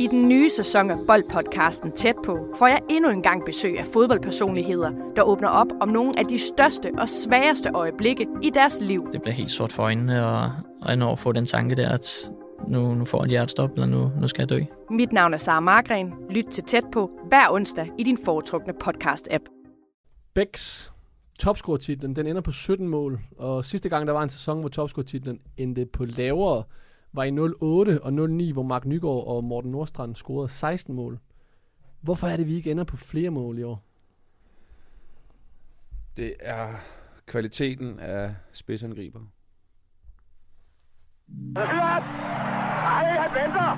I den nye sæson af Boldpodcasten Tæt på får jeg endnu en gang besøg af fodboldpersonligheder, der åbner op om nogle af de største og sværeste øjeblikke i deres liv. Det bliver helt sort for øjnene, og, og når få den tanke der, at nu, nu får jeg et hjertestop, eller nu, nu skal jeg dø. Mit navn er Sara Margren. Lyt til Tæt på hver onsdag i din foretrukne podcast-app. Becks topscore-titlen, den ender på 17 mål, og sidste gang der var en sæson, hvor topscore-titlen endte på lavere, var i 08 og 09, hvor Mark Nygaard og Morten Nordstrand scorede 16 mål. Hvorfor er det, vi ikke ender på flere mål i år? Det er kvaliteten af spidsangriber.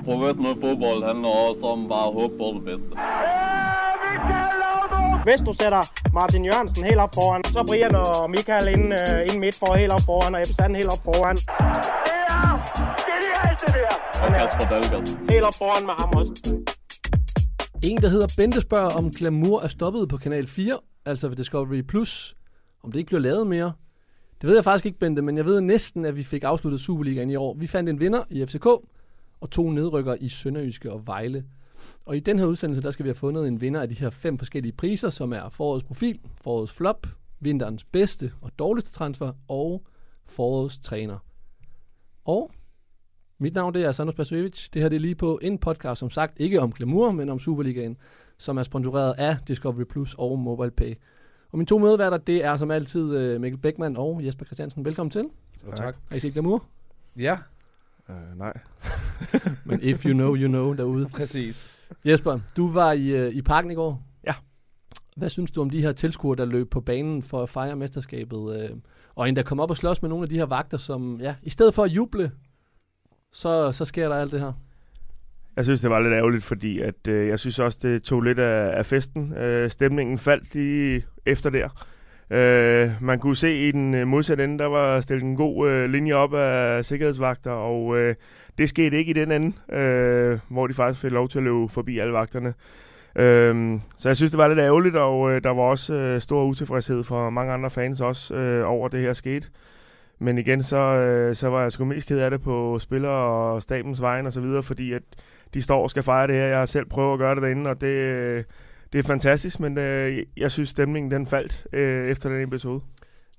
Professionel fodbold handler også om bare at håbe på det bedste. Hvis du sætter Martin Jørgensen helt op foran, så Brian og Michael ind, uh, ind midt for helt op foran, og Ebbe Sand helt op foran. Og Kasper Dahlgaard. Helt op foran med ham også. En, der hedder Bente spørger, om Glamour er stoppet på Kanal 4, altså ved Discovery Plus, om det ikke bliver lavet mere. Det ved jeg faktisk ikke, Bente, men jeg ved næsten, at vi fik afsluttet Superligaen i år. Vi fandt en vinder i FCK, og to nedrykker i Sønderjyske og Vejle. Og i den her udsendelse, der skal vi have fundet en vinder af de her fem forskellige priser, som er forårets profil, forårets flop, vinterens bedste og dårligste transfer og forårets træner. Og mit navn det er Sandro Spasojevic. Det her det er lige på en podcast, som sagt ikke om glamour, men om Superligaen, som er sponsoreret af Discovery Plus og MobilePay. Og mine to medværter, det er som altid øh, Mikkel Beckmann og Jesper Christiansen. Velkommen til. Så tak. Har I set glamour? Ja, Uh, nej. Men if you know, you know derude. præcis. Jesper, du var i, øh, i parken i går. Ja. Hvad synes du om de her tilskuere, der løb på banen for at fejre mesterskabet? Øh, og endda kom op og slås med nogle af de her vagter, som ja, i stedet for at juble, så, så sker der alt det her. Jeg synes, det var lidt ærgerligt, fordi at, øh, jeg synes også, det tog lidt af, af festen. Øh, stemningen faldt lige efter der. Øh, man kunne se i den øh, modsatte ende, der var stillet en god øh, linje op af sikkerhedsvagter, og øh, det skete ikke i den ende, øh, hvor de faktisk fik lov til at løbe forbi alle vagterne. Øh, så jeg synes, det var lidt ærgerligt, og øh, der var også øh, stor utilfredshed for mange andre fans også øh, over det her skete. Men igen, så, øh, så var jeg sgu mest ked af det på spiller og stabens vejen og så videre, fordi at de står og skal fejre det her. Jeg har selv prøvet at gøre det derinde, og det, øh, det er fantastisk, men øh, jeg synes, stemningen den faldt øh, efter den episode.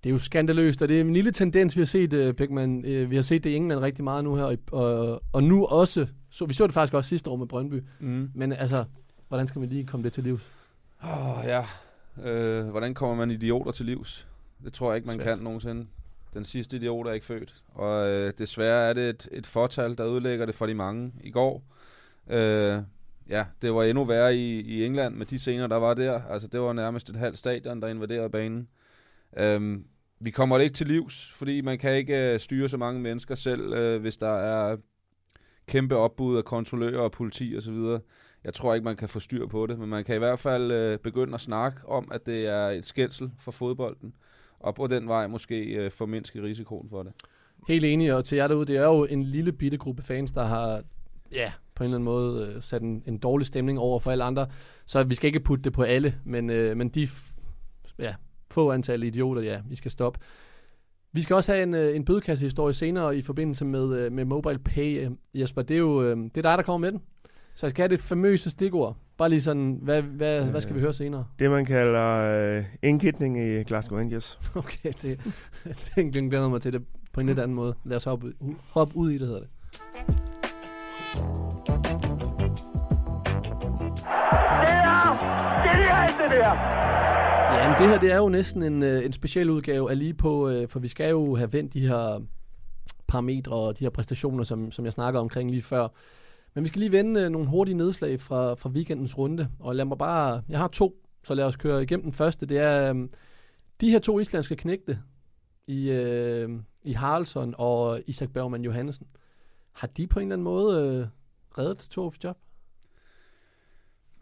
Det er jo skandaløst, og det er en lille tendens, vi har set, Beckmann. Uh, vi har set det i England rigtig meget nu her, og, og, og nu også, så vi så det faktisk også sidste år med Brøndby. Mm. Men altså, hvordan skal man lige komme det til livs? Åh, oh, ja. Øh, hvordan kommer man idioter til livs? Det tror jeg ikke, man Svært. kan nogensinde. Den sidste idiot er ikke født. Og øh, desværre er det et, et fortal, der udlægger det for de mange i går. Øh, ja, det var endnu værre i, i England med de scener, der var der. Altså, det var nærmest et halvt stadion, der invaderede banen. Øh, vi kommer det ikke til livs, fordi man kan ikke øh, styre så mange mennesker selv, øh, hvis der er kæmpe opbud af kontrollører og politi osv. Jeg tror ikke, man kan få styr på det, men man kan i hvert fald øh, begynde at snakke om, at det er et skændsel for fodbolden, og på den vej måske øh, formindske risikoen for det. Helt enig, og til jer derude, det er jo en lille bitte gruppe fans, der har ja, på en eller anden måde øh, sat en, en dårlig stemning over for alle andre. Så vi skal ikke putte det på alle, men, øh, men de f- ja, få antal idioter, ja, vi skal stoppe. Vi skal også have en, øh, en bødekassehistorie senere i forbindelse med, øh, med Mobile Pay, øh, Jesper. Det er jo øh, det er dig, der kommer med den. Så jeg skal have det famøse stikord. Bare lige sådan, hvad, hvad, hvad skal vi høre senere? Det, man kalder øh, indkitning i Glasgow Rangers. Okay, det, det glæder mig til det på en lidt anden måde. Lad os hoppe, hoppe ud i det, hedder det. Ja, men det her det er jo næsten en, øh, en speciel udgave af lige på, øh, for vi skal jo have vendt de her parametre og de her præstationer, som, som jeg snakker omkring lige før. Men vi skal lige vende øh, nogle hurtige nedslag fra, fra weekendens runde, og lad mig bare, jeg har to, så lad os køre igennem den første. Det er øh, de her to islandske knægte i, øh, i Haraldsson og Isak Bergman Johansen. Har de på en eller anden måde øh, reddet Torups job?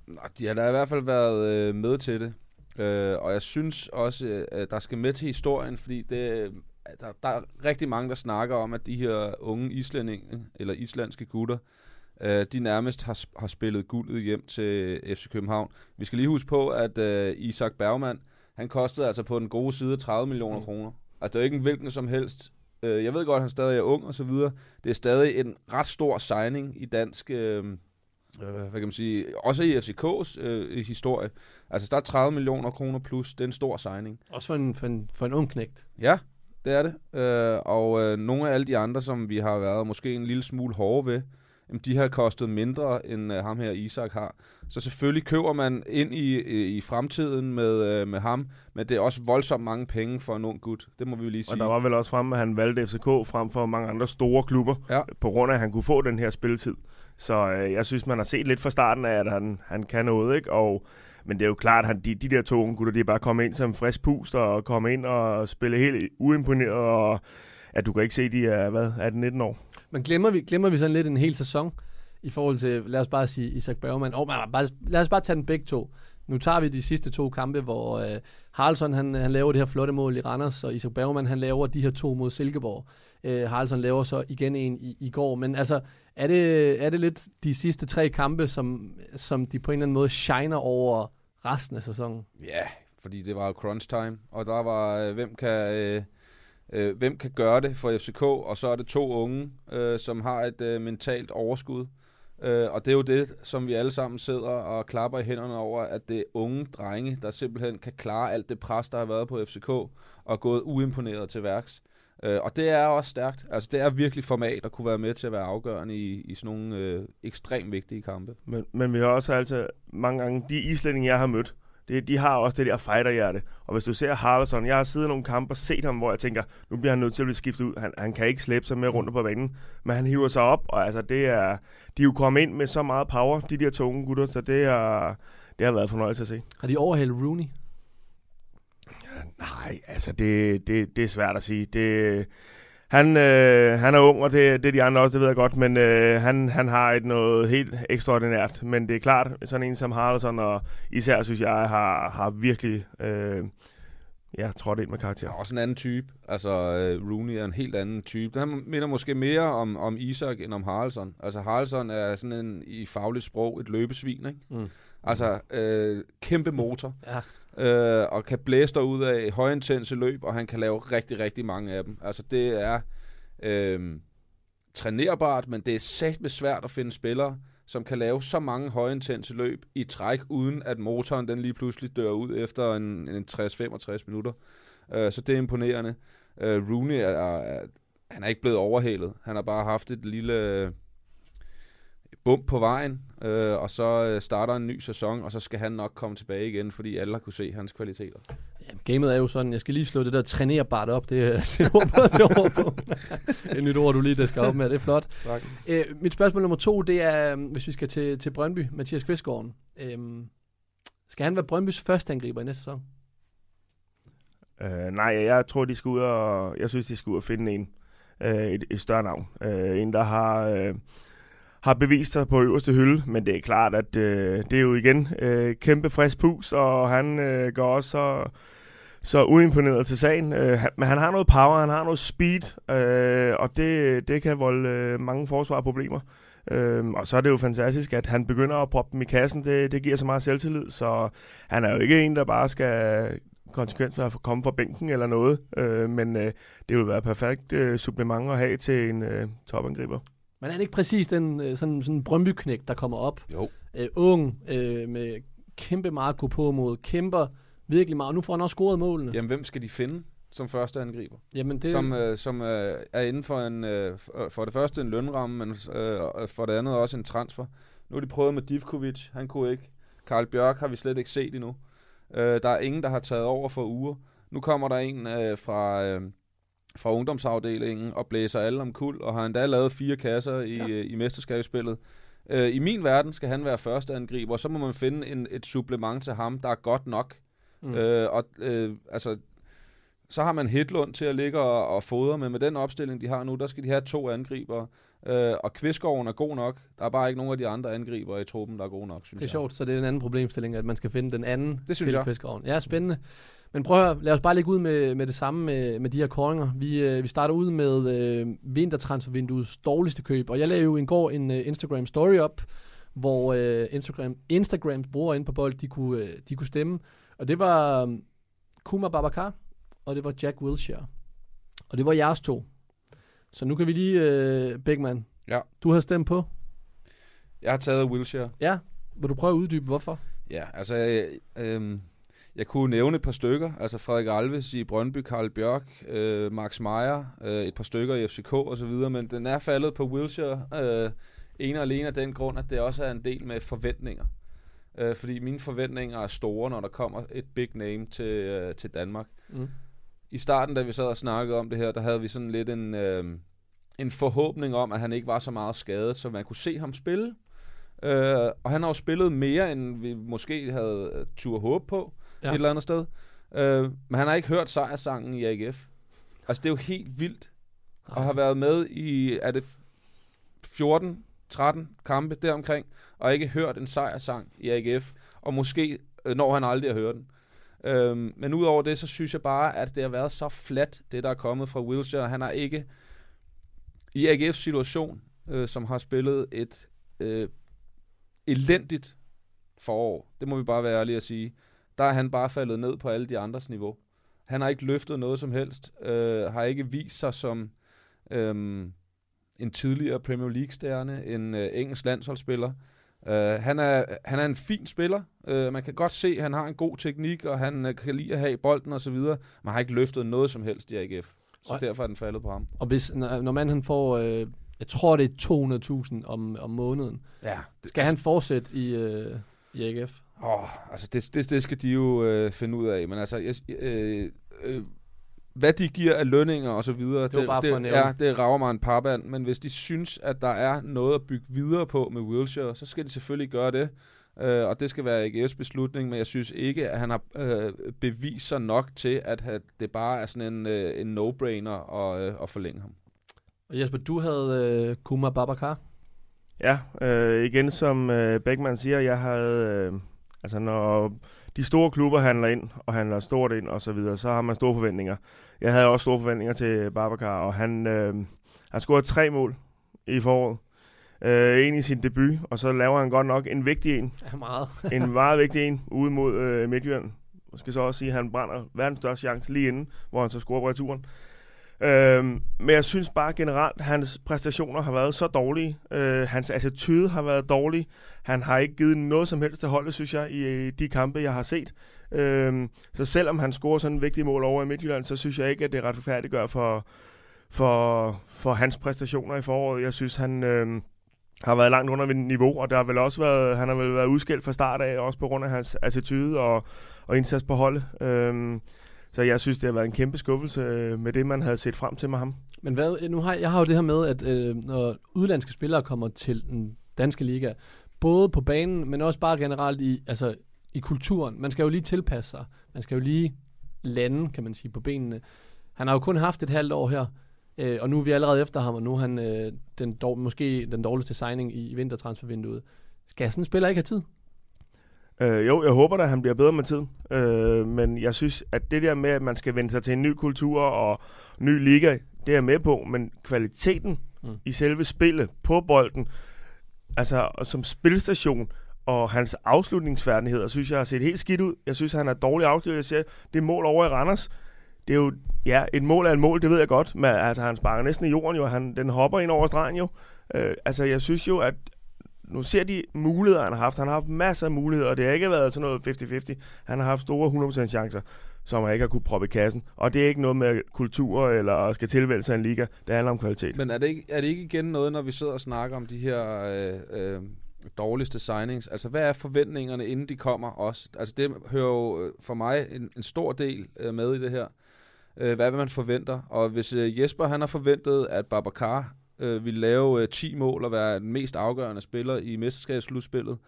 Nå, de har da i hvert fald været øh, med til det. Øh, og jeg synes også, øh, at der skal med til historien, fordi det, øh, der, der er rigtig mange, der snakker om, at de her unge islændinge, eller islandske gutter, øh, de nærmest har, har spillet guldet hjem til FC København. Vi skal lige huske på, at øh, Isak Bergman, han kostede altså på den gode side 30 millioner Mm. kroner. Altså det er jo ikke en hvilken som helst. Øh, jeg ved godt, at han stadig er ung og så videre. Det er stadig en ret stor signing i dansk, øh, øh, hvad kan man sige, også i FCK's øh, historie. Altså, der er 30 millioner kroner plus, det er en stor signing. Også for en, for en, for en ung knægt. Ja, det er det. Øh, og øh, nogle af alle de andre, som vi har været måske en lille smule hårde ved, jamen, de har kostet mindre, end øh, ham her Isak har. Så selvfølgelig køber man ind i, i, i fremtiden med, øh, med ham, men det er også voldsomt mange penge for en ung gut. Det må vi jo lige sige. Og der var vel også frem, at han valgte FCK frem for mange andre store klubber, Ja. på grund af, at han kunne få den her spilletid. Så øh, jeg synes, man har set lidt fra starten af, at han, han kan noget, ikke? Og, men det er jo klart, at han, de, de der to unge gutter, de er bare kommet ind som frisk pust og komme ind og spille helt uimponeret, og at du kan ikke se, at de er, hvad, 18-19 år. Men glemmer vi, glemmer vi sådan lidt en hel sæson i forhold til, lad os bare sige Isak Bergman. Oh, bare, lad os bare tage den begge to. Nu tager vi de sidste to kampe, hvor øh, Haraldsson han, han laver det her flotte mål i Randers, og Isak Bergman han laver de her to mod Silkeborg. Øh, Haraldsson laver så igen en i, i går. Men altså, er det, er det lidt de sidste tre kampe, som, som de på en eller anden måde shiner over resten af sæsonen? Ja, fordi det var jo crunch time, og der var, øh, hvem kan... Øh, øh, hvem kan gøre det for FCK, og så er det to unge, øh, som har et øh, mentalt overskud. Øh, og det er jo det, som vi alle sammen sidder og klapper i hænderne over, at det er unge drenge, der simpelthen kan klare alt det pres, der har været på FCK, og gået uimponeret til værks. Øh, og det er også stærkt. Altså, det er virkelig format at kunne være med til at være afgørende i, i sådan nogle øh, ekstremt vigtige kampe. Men, men vi har også altså mange gange, de islændinge, jeg har mødt, det, de har også det der fighterhjerte. Og hvis du ser Haraldsson, jeg har siddet i nogle kampe og set ham, hvor jeg tænker, nu bliver han nødt til at blive skiftet ud. Han, han kan ikke slæbe sig med rundt på banen, men han hiver sig op, og altså det er, de er jo kommet ind med så meget power, de der to unge gutter, så det har, det har været fornøjelse at se. Har de overhældet Rooney? Nej, altså det, det, det er svært at sige. Det, han, øh, han er ung, og det, det er de andre også, det ved jeg godt, men øh, han, han har et noget helt ekstraordinært. Men det er klart, sådan en som Haraldsson, og især synes jeg, har, har virkelig øh, ja, trådt ind med karakter. Ja, også en anden type. Altså, øh, Rooney er en helt anden type. Han minder måske mere om, om Isak end om Haraldsson. Altså, Haraldsson er sådan en, i fagligt sprog, et løbesvin, ikke? Mm. Altså, øh, kæmpe motor. Ja. Øh, og kan blæse dig ud af højintense løb, og han kan lave rigtig, rigtig mange af dem. Altså, det er øh, trænerbart, men det er satme svært at finde spillere, som kan lave så mange højintense løb i træk, uden at motoren den lige pludselig dør ud efter en, en 60-65 minutter. Øh, så det er imponerende. Øh, Rooney er, er, han er ikke blevet overhalet. Han har bare haft et lille øh, bump på vejen, øh, og så øh, starter en ny sæson, og så skal han nok komme tilbage igen, fordi alle har kunne se hans kvaliteter. Ja, gamet er jo sådan, jeg skal lige slå det der trænerbart op, det, er- det er et ord på, det er et ord på. et nyt ord, du lige der skal op med, det er flot. Tak. Øh, mit spørgsmål nummer to, det er, øhm, hvis vi skal til, til Brøndby, Mathias Kvistgaard. Øhm, skal han være Brøndbys første angriber i næste sæson? Øh, nej, jeg tror, de skal ud og, jeg synes, de skal ud og finde en, øh, et, et større navn. Øh, en, der har, øh, har bevist sig på øverste hylde, men det er klart, at øh, det er jo igen øh, kæmpe frisk pus, og han øh, går også så, så uimponeret til sagen. Øh, han, men han har noget power, han har noget speed, øh, og det, det kan volde øh, mange forsvarproblemer. Øh, og så er det jo fantastisk, at han begynder at proppe dem i kassen. Det, det giver så meget selvtillid, så han er jo ikke en, der bare skal konsekvent at komme fra bænken eller noget, øh, men øh, det vil være perfekt øh, supplement at have til en øh, topangriber. Men er han ikke præcis den øh, sådan, sådan Brøndby-knæk, der kommer op? Jo. Øh, ung, øh, med kæmpe meget gå på mod, kæmper virkelig meget. Nu får han også scoret målene. Jamen, hvem skal de finde som første angriber? Jamen det, Det... Som, øh, som øh, er inden for en, øh, øh, for det første en lønramme, men øh, for det andet også en transfer. Nu har de prøvet med Divkovic, han kunne ikke. Karl Bjørk har vi slet ikke set endnu. Øh, der er ingen, der har taget over for uger. Nu kommer der en øh, fra, øh, fra ungdomsafdelingen og blæser alle om kul, og har endda lavet fire kasser i, Ja. øh, i mesterskabsspillet. Øh, I min verden skal han være første angriber, og så må man finde en, et supplement til ham, der er godt nok. mm. Mm. Øh, og øh, altså, så har man Hitlund til at ligge og, og fodre, men med den opstilling, de har nu, der skal de have to angriber. Øh, og Kvistgården er god nok. Der er bare ikke nogen af de andre angriber i truppen, der er gode nok, synes Det er jeg. sjovt, så det er en anden problemstilling, at man skal finde den anden Det synes til jeg. Kvistgaard. Ja, spændende. Men prøv at høre, lad os bare lægge ud med, med det samme med, med de her koringer. Vi, øh, vi starter ud med øh, vintertransfervinduets dårligste køb, og jeg lavede jo en går en øh, Instagram story op, hvor øh, Instagram, Instagrams brugere inde på bold, de kunne, øh, de kunne stemme. Og det var øh, Kuma Babacar, og det var Jack Wilshere. Og det var jeres to. Så nu kan vi lige, øh, Beckmann, Ja. du har stemt på. Jeg har taget Wilshere. Ja, vil du prøve at uddybe, hvorfor? Ja, altså, øh, øh, jeg kunne nævne et par stykker. Altså Frederik Alves i Brøndby, Karl Bjørk, øh, Max Meyer, øh, et par stykker i FCK og så videre, men den er faldet på Wilshere øh, en og alene af den grund, at det også er en del med forventninger. Øh, fordi mine forventninger er store, når der kommer et big name til, øh, til Danmark. Mm. I starten, da vi sad og snakkede om det her, der havde vi sådan lidt en, øh, en forhåbning om, at han ikke var så meget skadet, så man kunne se ham spille. Øh, og han har jo spillet mere, end vi måske havde øh, tur håb på ja. Et eller andet sted. Øh, men han har ikke hørt sejrsangen i AGF. Altså, det er jo helt vildt. Og har været med i, er det 14, 13 kampe deromkring, og ikke hørt en sejrsang i AGF. Og måske øh, når han aldrig at høre den. Øhm, men udover det, så synes jeg bare, at det har været så flat, det der er kommet fra Wilshere. Han har ikke, i AGF's situation, øh, som har spillet et øh, elendigt forår, det må vi bare være ærlige at sige, der er han bare faldet ned på alle de andres niveau. Han har ikke løftet noget som helst, øh, har ikke vist sig som øh, en tidligere Premier League-stjerne, en øh, engelsk landsholdsspiller. Uh, han, er, han er en fin spiller. Uh, man kan godt se, at han har en god teknik, og han uh, kan lide at have bolden osv., men har ikke løftet noget som helst i AGF. Så Og- derfor er den faldet på ham. Og hvis, når, når man han får, øh, jeg tror det er 200.000 om, om måneden, Ja, skal han fortsætte i, øh, i AGF? Åh, altså det, det, det skal de jo øh, finde ud af. Men altså, jeg, øh, øh, hvad de giver af lønninger og så videre, bare det, at nævne. ja, det rager mig en parband. Men hvis de synes, at der er noget at bygge videre på med Wilshere, så skal de selvfølgelig gøre det. Øh, og det skal være AGF's beslutning, men jeg synes ikke, at han har øh, bevist sig nok til, at det bare er sådan en, øh, en no-brainer at, øh, at forlænge ham. Og Jesper, du havde øh, Kuma Babakar. Ja, øh, igen som øh, Beckmann siger, jeg havde, øh, altså når de store klubber handler ind, og handler stort ind og så videre, så har man store forventninger. Jeg havde også store forventninger til Babacar, og han øh, har scoret tre mål i foråret. Øh, en i sin debut, og så laver han godt nok en vigtig en. Ja, meget. En meget vigtig en ude mod øh, Midtjylland. Jeg skal så også sige, at han brænder verdens største chance lige inden, hvor han så scorer på returen. Øhm, men jeg synes bare generelt, at hans præstationer har været så dårlige. Øh, hans attitude har været dårlig. Han har ikke givet noget som helst til holdet, synes jeg, i de kampe, jeg har set. Øhm, så selvom han scorer sådan en vigtig mål over i Midtjylland, så synes jeg ikke, at det retfærdiggør for, for, for hans præstationer i foråret. Jeg synes, han... Øh, har været langt under niveau, og der har vel også været, han har vel været udskilt fra start af, også på grund af hans attitude og, og indsats på holdet. Øhm, så jeg synes, det har været en kæmpe skuffelse øh, med det, man havde set frem til med ham. Men hvad, nu har, jeg har jo det her med, at øh, når udlandske spillere kommer til den danske liga, både på banen, men også bare generelt i, altså, i kulturen. Man skal jo lige tilpasse sig. Man skal jo lige lande, kan man sige, på benene. Han har jo kun haft et halvt år her, øh, og nu er vi allerede efter ham, og nu er han øh, den dår, måske den dårligste signing i, i vintertransfervinduet. Skal sådan en spiller ikke have tid? Øh, jo, jeg håber da, at han bliver bedre med tiden. Øh, men jeg synes, at det der med, at man skal vende sig til en ny kultur og ny liga, det er jeg med på. Men kvaliteten Mm. i selve spillet på bolden, altså som spilstation, og hans afslutningsfærdigheder, synes jeg har set helt skidt ud. Jeg synes, han er dårlig afslutning. Jeg ser, det mål over i Randers, det er jo, ja, et mål er et mål, det ved jeg godt, men altså, han sparker næsten i jorden jo, han, den hopper ind over stregen jo. Øh, altså, jeg synes jo, at nu ser de muligheder, han har haft. Han har haft masser af muligheder, og det har ikke været sådan noget 50-50. Han har haft store 100% chancer, som han ikke har kunne proppe i kassen. Og det er ikke noget med kultur eller skal tilvælge sig en liga. Det handler om kvalitet. Men er det, ikke, er det ikke igen noget, når vi sidder og snakker om de her øh, øh, dårligste signings? Altså, hvad er forventningerne, inden de kommer også? Altså, det hører jo øh, for mig en, en stor del øh, med i det her. Øh, hvad man forventer? Og hvis øh, Jesper han har forventet, at Babacar øh, ville lave øh, 10 mål og være den mest afgørende spiller i mesterskabsslutspillet,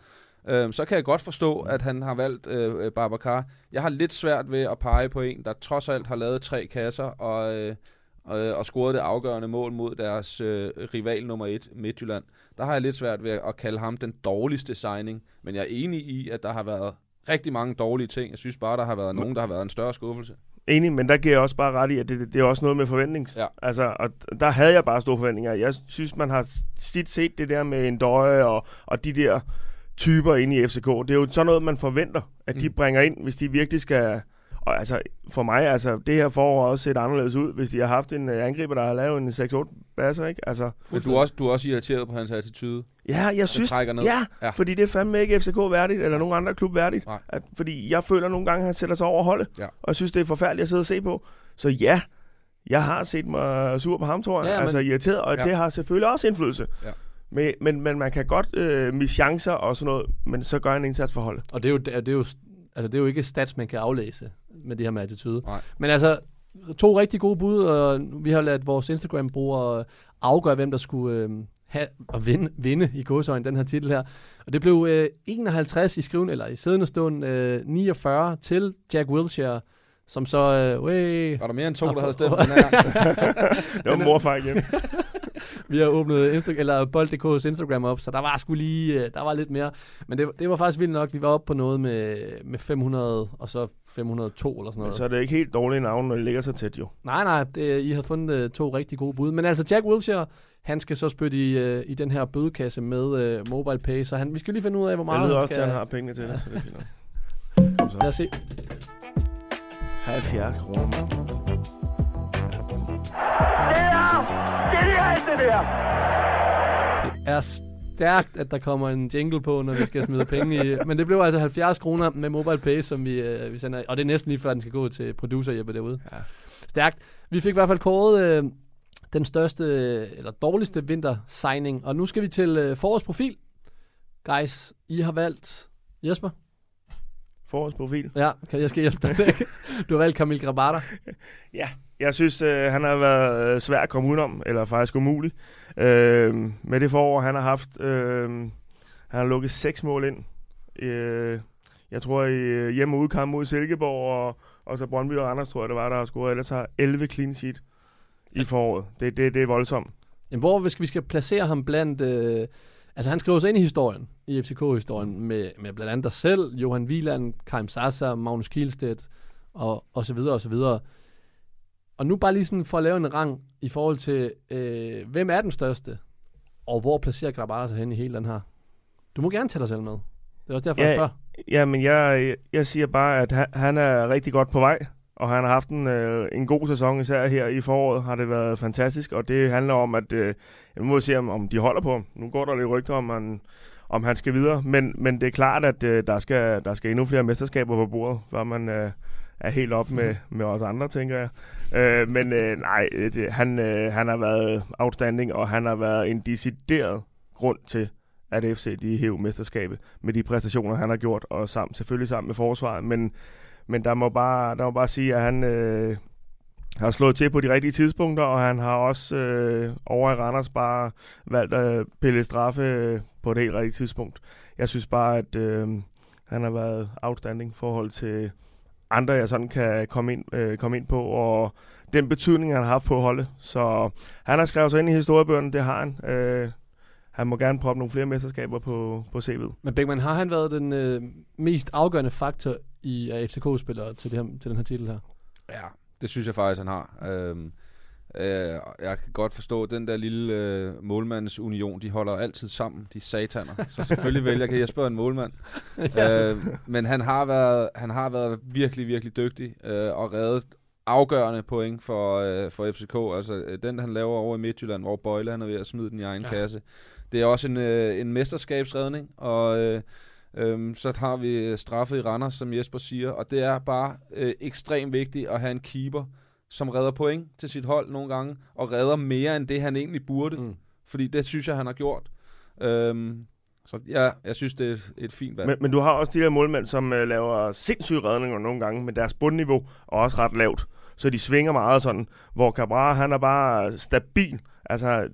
øh, så kan jeg godt forstå, at han har valgt øh, øh, Babacar. Jeg har lidt svært ved at pege på en, der trods alt har lavet tre kasser og... Øh, og, øh, og scorede det afgørende mål mod deres øh, rival nummer et, Midtjylland. Der har jeg lidt svært ved at kalde ham den dårligste signing, men jeg er enig i, at der har været rigtig mange dårlige ting. Jeg synes bare, der har været nogen, der har været en større skuffelse. Enig, men der giver jeg også bare ret i, at det, det er også noget med forventnings. Ja. Altså, og der havde jeg bare store forventninger. Jeg synes, man har tit set det der med en døje og, og de der typer inde i FCK. Det er jo sådan noget, man forventer, at de Mm. bringer ind, hvis de virkelig skal... Og altså, for mig, altså, det her forår også set anderledes ud, hvis de har haft en øh, angriber, der har lavet en 6-8 basser, ikke? Altså, Men du er, også, du er også irriteret på hans attitude. ja, jeg synes, ned. ja, Ja. fordi det er fandme ikke FCK værdigt, eller nogen andre klub værdigt. Nej. At, fordi jeg føler nogle gange, at han sætter sig over holdet, Ja. og jeg synes, det er forfærdeligt at sidde og se på. Så ja, jeg har set mig sur på ham, tror jeg. Ja, Ja, men- altså irriteret, og Ja. det har selvfølgelig også indflydelse. Ja. Men, men, men man kan godt øh, misse chancer og sådan noget, men så gør en indsats for holdet. Og det er jo, det er, det er jo, altså, det er jo ikke stats, man kan aflæse med det her med attitude. Nej. Men altså, to rigtig gode bud, og vi har ladt vores Instagram-brugere afgøre, hvem der skulle øh, have og vinde, vinde i godsøjne den her titel her. Og det blev øh, 51 i skriven, eller i siddende stund, øh, 49 til Jack Wilshere, som så, øh, wey, Var der mere end to, der havde stemt den her? Det var morfar igen. vi har åbnet Insta- eller bold.dk's Instagram op, så der var sgu lige, øh, der var lidt mere. Men det, det var faktisk vildt nok. Vi var oppe på noget med, med 500, og så 502 eller sådan Men noget. så er det ikke helt dårlige navne, når de ligger så tæt jo. Nej, nej, det, I har fundet uh, to rigtig gode bud. Men altså, Jack Wilshere, han skal så spytte i, i den her bødekasse med uh, mobile pay, så han, vi skal lige finde ud af, hvor Jeg meget ved han også, skal... at han har pengene til det, så det er fint nok. Kom så. Lad os se. 70 kroner, mand. Det er stærkt, at der kommer en jingle på, når vi skal smide penge i. Men det blev altså 70 kroner med mobile pay, som vi, uh, vi sender. Og det er næsten lige før, den skal gå til producer Jeppe derude. Ja. Stærkt. Vi fik i hvert fald kåret uh, den største, eller dårligste vinter-signing. Og nu skal vi til uh, forårsprofil. Guys, I har valgt... Jesper? Forårsprofil. Ja, kan jeg skal hjælpe dig. du har valgt Kamil Grabata. Ja, jeg synes, øh, han har været øh, svær at komme udenom, eller faktisk umulig. Øh, med det forår, han har haft, øh, han har lukket seks mål ind. Øh, jeg tror, i øh, hjemme- udkamp mod Silkeborg, og, og så Brøndby og Randers, tror jeg, det var, der har scoret. Ellers har 11 clean sheet i foråret. Det, det, det er voldsomt. Jamen, hvor skal vi skal placere ham blandt... Øh, altså, han skriver sig ind i historien, i FCK-historien, med, med blandt andet dig selv, Johan Wieland, Karim Sasser, Magnus Kielstedt, og, og så videre, og så videre. Og nu bare lige sådan for at lave en rang i forhold til, øh, hvem er den største, og hvor placerer Grabara sig hen i hele den her? Du må gerne tage dig selv med. Det er også derfor, Ja, jeg spørger. Ja, men jeg, jeg siger bare, at han, han er rigtig godt på vej, og han har haft en, øh, en god sæson, især her i foråret har det været fantastisk, og det handler om, at øh, jeg må se, om, om de holder på ham. Nu går der lidt rygter om, han, om han skal videre, men, men det er klart, at øh, der, skal, der skal endnu flere mesterskaber på bordet, før man øh, er helt op med, med os andre, tænker jeg. Øh, men øh, nej, det, han, øh, han har været outstanding, og han har været en decideret grund til, at FC de hæver mesterskabet med de præstationer, han har gjort, og sammen, selvfølgelig sammen med forsvaret, men, men der må bare, der må bare sige, at han øh, har slået til på de rigtige tidspunkter, og han har også øh, over i Randers bare valgt at pille straffe øh, på et helt rigtigt tidspunkt. Jeg synes bare, at øh, han har været outstanding i forhold til andre, jeg sådan kan komme ind, øh, komme ind på, og den betydning, han har haft på holdet. Så han har skrevet sig ind i historiebøgerne, det har han. Øh, han må gerne proppe nogle flere mesterskaber på, på CV'et. Men Beckmann, har han været den øh, mest afgørende faktor i af FCK-spillere til, det her, til den her titel her? Ja, det synes jeg faktisk, han har. Øhm, øh, jeg kan godt forstå, at den der lille øh, målmandsunion, de holder altid sammen, de sataner. Så selvfølgelig vælger kan Jesper en målmand. øh, men han har, været, han har været virkelig, virkelig dygtig øh, og reddet afgørende point for, øh, for FCK. Altså øh, den, han laver over i Midtjylland, hvor Bøjle han er ved at smide den i egen ja. kasse. Det er også en, øh, en mesterskabsredning, og øh, øh, så har vi straffet i Randers, som Jesper siger, og det er bare øh, ekstremt vigtigt at have en keeper, som redder point til sit hold nogle gange, og redder mere end det, han egentlig burde. Mm. Fordi det synes jeg, han har gjort. Øhm, så ja, jeg synes, det er et, fint valg. Men, men du har også de der målmænd, som øh, laver sindssyge redninger nogle gange, men deres bundniveau er også ret lavt. Så de svinger meget sådan, hvor Cabral, han er bare stabil. Altså,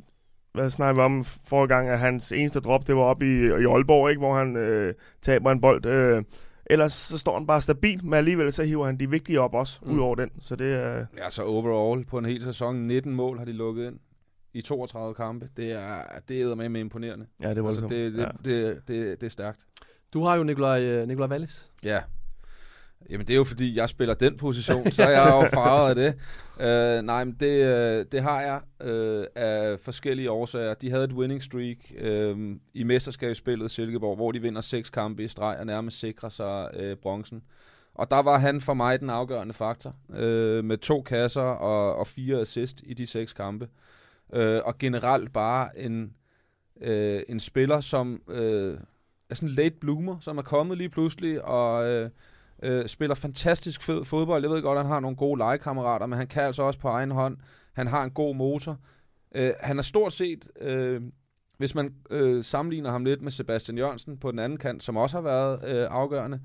hvad snakker vi om forrige gang, at hans eneste drop, det var op i, i Aalborg, ikke? hvor han øh, taber en bold. Øh, ellers så står han bare stabil, men alligevel så hiver han de vigtige op også, Mm. ud over den. Så det er... Ja, så overall på en hel sæson, 19 mål har de lukket ind i 32 kampe. Det er, det er med imponerende. Ja, det er Altså, det, det, ja. det, det, det er stærkt. Du har jo Nikolaj, øh, Nikolaj Wallis. Ja. Jamen, det er jo fordi, jeg spiller den position, så er jeg jo farvet af det. Uh, nej, men det, uh, det har jeg uh, af forskellige årsager. De havde et winning streak uh, i mesterskabsspillet Silkeborg, hvor de vinder seks kampe i streg og nærmest sikrer sig uh, bronzen. Og der var han for mig den afgørende faktor, øh, med to kasser og, og fire assist i de seks kampe. Øh, og generelt bare en, øh, en spiller, som øh, er sådan en late bloomer, som er kommet lige pludselig, og øh, øh, spiller fantastisk fed fodbold. Jeg ved godt, at han har nogle gode legekammerater, men han kan altså også på egen hånd. Han har en god motor. Øh, han er stort set, øh, hvis man øh, sammenligner ham lidt med Sebastian Jørgensen på den anden kant, som også har været øh, afgørende,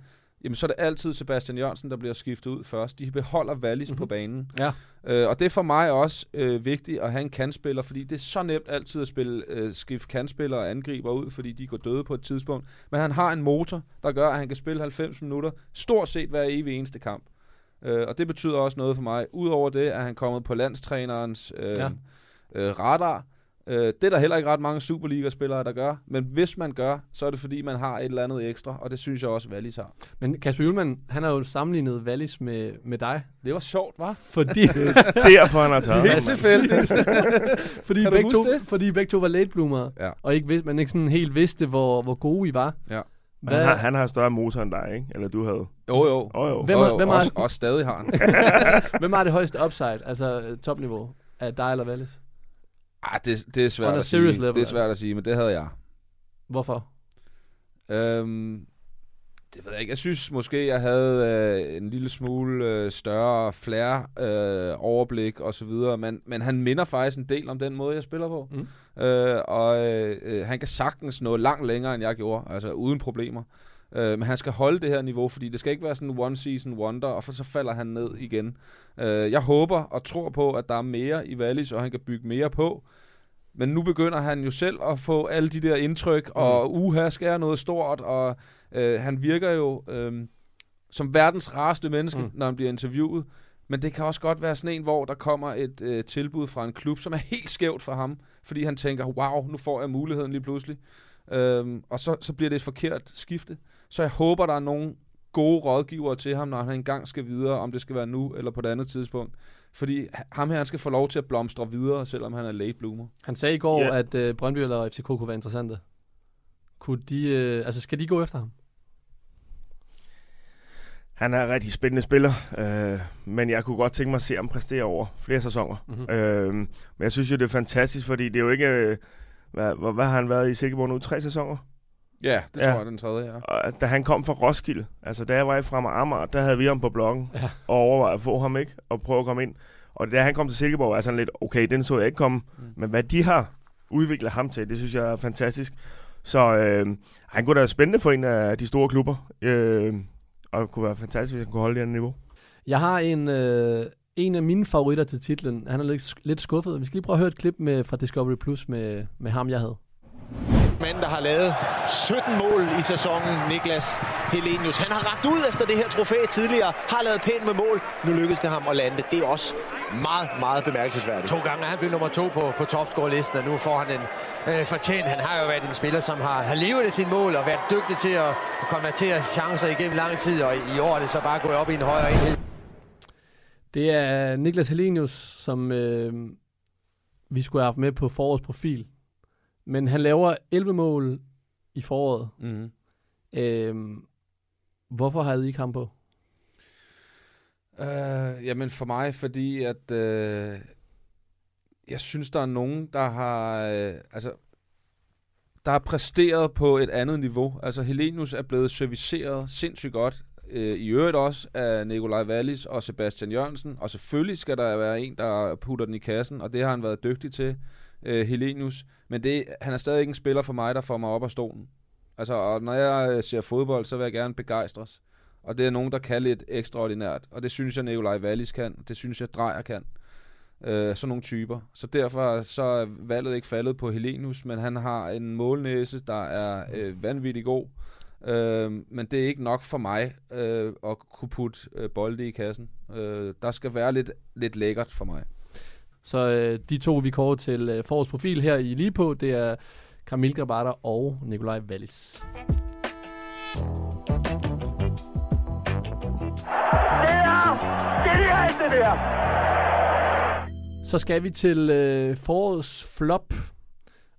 jamen så er det altid Sebastian Jørgensen, der bliver skiftet ud først. De beholder Wallis mm-hmm. på banen. Ja. Øh, og det er for mig også øh, vigtigt at have en kantspiller, fordi det er så nemt altid at spille øh, skift kantspiller og angriber ud, fordi de går døde på et tidspunkt. Men han har en motor, der gør, at han kan spille 90 minutter, stort set hver evig eneste kamp. Øh, og det betyder også noget for mig. Udover det er han kommet på landstrænerens øh, Ja. øh, radar. Øh, det er der heller ikke ret mange Superliga-spillere, der gør. Men hvis man gør, så er det fordi, man har et eller andet ekstra, og det synes jeg også, Wallis har. Men Kasper Julemand, han har jo sammenlignet Wallis med, med dig. Det var sjovt, var? Fordi, Derfor han har taget Det er ham. tilfældigt. fordi, Kan begge to, det? fordi begge to var late bloomer, Ja. og ikke, man ikke sådan helt vidste, hvor, hvor gode I var. Ja. Hvad, Han har, han har større motor end dig, ikke? Eller du havde. Jo, jo. Oh, jo. Hvem Jo, er- jo, hvem er- også, også stadig har han. hvem har det højeste upside, altså topniveau, af dig eller Wallis? Ah, det, det er svært On at sige. level, det er svært at sige, men det havde jeg. Hvorfor? Øhm, det ved jeg ikke. Jeg synes måske, jeg havde øh, en lille smule øh, større flair, øh, overblik og så videre, men, men han minder faktisk en del om den måde, jeg spiller på. Mm. Øh, og øh, øh, han kan sagtens nå langt længere, end jeg gjorde, altså uden problemer. Øh, men han skal holde det her niveau, fordi det skal ikke være sådan en one-season wonder, og for så falder han ned igen. Øh, jeg håber og tror på, at der er mere i Wallis, og han kan bygge mere på. Men nu begynder han jo selv at få alle de der indtryk, mm. og uha, skal jeg noget stort, og øh, han virker jo øh, som verdens rareste menneske, mm. når han bliver interviewet. Men det kan også godt være sådan en, hvor der kommer et øh, tilbud fra en klub, som er helt skævt for ham, fordi han tænker, wow, nu får jeg muligheden lige pludselig. Øhm, og så, så bliver det et forkert skifte. Så jeg håber, der er nogle gode rådgivere til ham, når han engang skal videre, om det skal være nu eller på et andet tidspunkt. Fordi ham her, han skal få lov til at blomstre videre, selvom han er late bloomer. Han sagde i går, Ja. at øh, Brøndby eller FCK kunne være interessante. Kunne de, øh, altså skal de gå efter ham? Han er en rigtig spændende spiller, øh, men jeg kunne godt tænke mig at se ham præstere over flere sæsoner. Mhm. Øh, men jeg synes jo, det er fantastisk, fordi det er jo ikke... Øh, hvad, hvad, hvad har han været i Silkeborg nu? Tre sæsoner? Ja, det Ja. tror jeg, den tredje er. Og da han kom fra Roskilde, altså da jeg var i Fremad Amager, der havde vi ham på bloggen Ja. og overvejede at få ham ikke, og prøve at komme ind. Og da han kom til Silkeborg, var jeg sådan lidt, okay, den så jeg ikke komme. Mm. Men hvad de har udviklet ham til, det synes jeg er fantastisk. Så øh, han kunne da være spændende for en af de store klubber. Øh, og det kunne være fantastisk, hvis han kunne holde det her niveau. Jeg har en, øh, en af mine favoritter til titlen. Han er lidt, lidt skuffet. Vi skal lige prøve at høre et klip med, fra Discovery Plus med, med ham, jeg havde. Mand, der har lavet 17 mål i sæsonen, Niklas Helenius. Han har ragt ud efter det her trofæ tidligere, har lavet pænt med mål. Nu lykkedes det ham at lande det. Det er også meget, meget bemærkelsesværdigt. To gange er han blevet nummer to på, på topscore-listen, og nu får han en øh, fortjent. Han har jo været en spiller, som har, har levet af sin mål og været dygtig til at, at konvertere chancer igennem lang tid, og i, i år er det så bare gået op i en højere enhed. Det er Niklas Helenius, som øh, vi skulle have haft med på forårets profil. Men han laver 11 mål i foråret. Mm-hmm. Øh, hvorfor havde I ikke ham på? Øh, jamen for mig, fordi at øh, jeg synes, der er nogen, der har øh, altså der har præsteret på et andet niveau. Altså Helenius er blevet serviceret sindssygt godt. Øh, I øvrigt også af Nikolaj Wallis og Sebastian Jørgensen. Og selvfølgelig skal der være en, der putter den i kassen, og det har han været dygtig til, øh, Helenius. Men det, han er stadig ikke en spiller for mig, der får mig op af stolen. Altså, og når jeg øh, ser fodbold, så vil jeg gerne begejstres. Og det er nogen, der kan lidt ekstraordinært. Og det synes jeg, Nikolaj Wallis kan. Det synes jeg, Drejer kan. Øh, sådan nogle typer. Så derfor så er valget ikke faldet på Helenius, men han har en målnæse, der er øh, vanvittig god. Øh, men det er ikke nok for mig øh, at kunne putte øh, bolde i kassen. Øh, der skal være lidt, lidt lækkert for mig. Så øh, de to, vi kårer til øh, forårets profil her i lige på, det er Kamil Grabater og Nikolaj Wallis. Så skal vi til øh, forårets flop.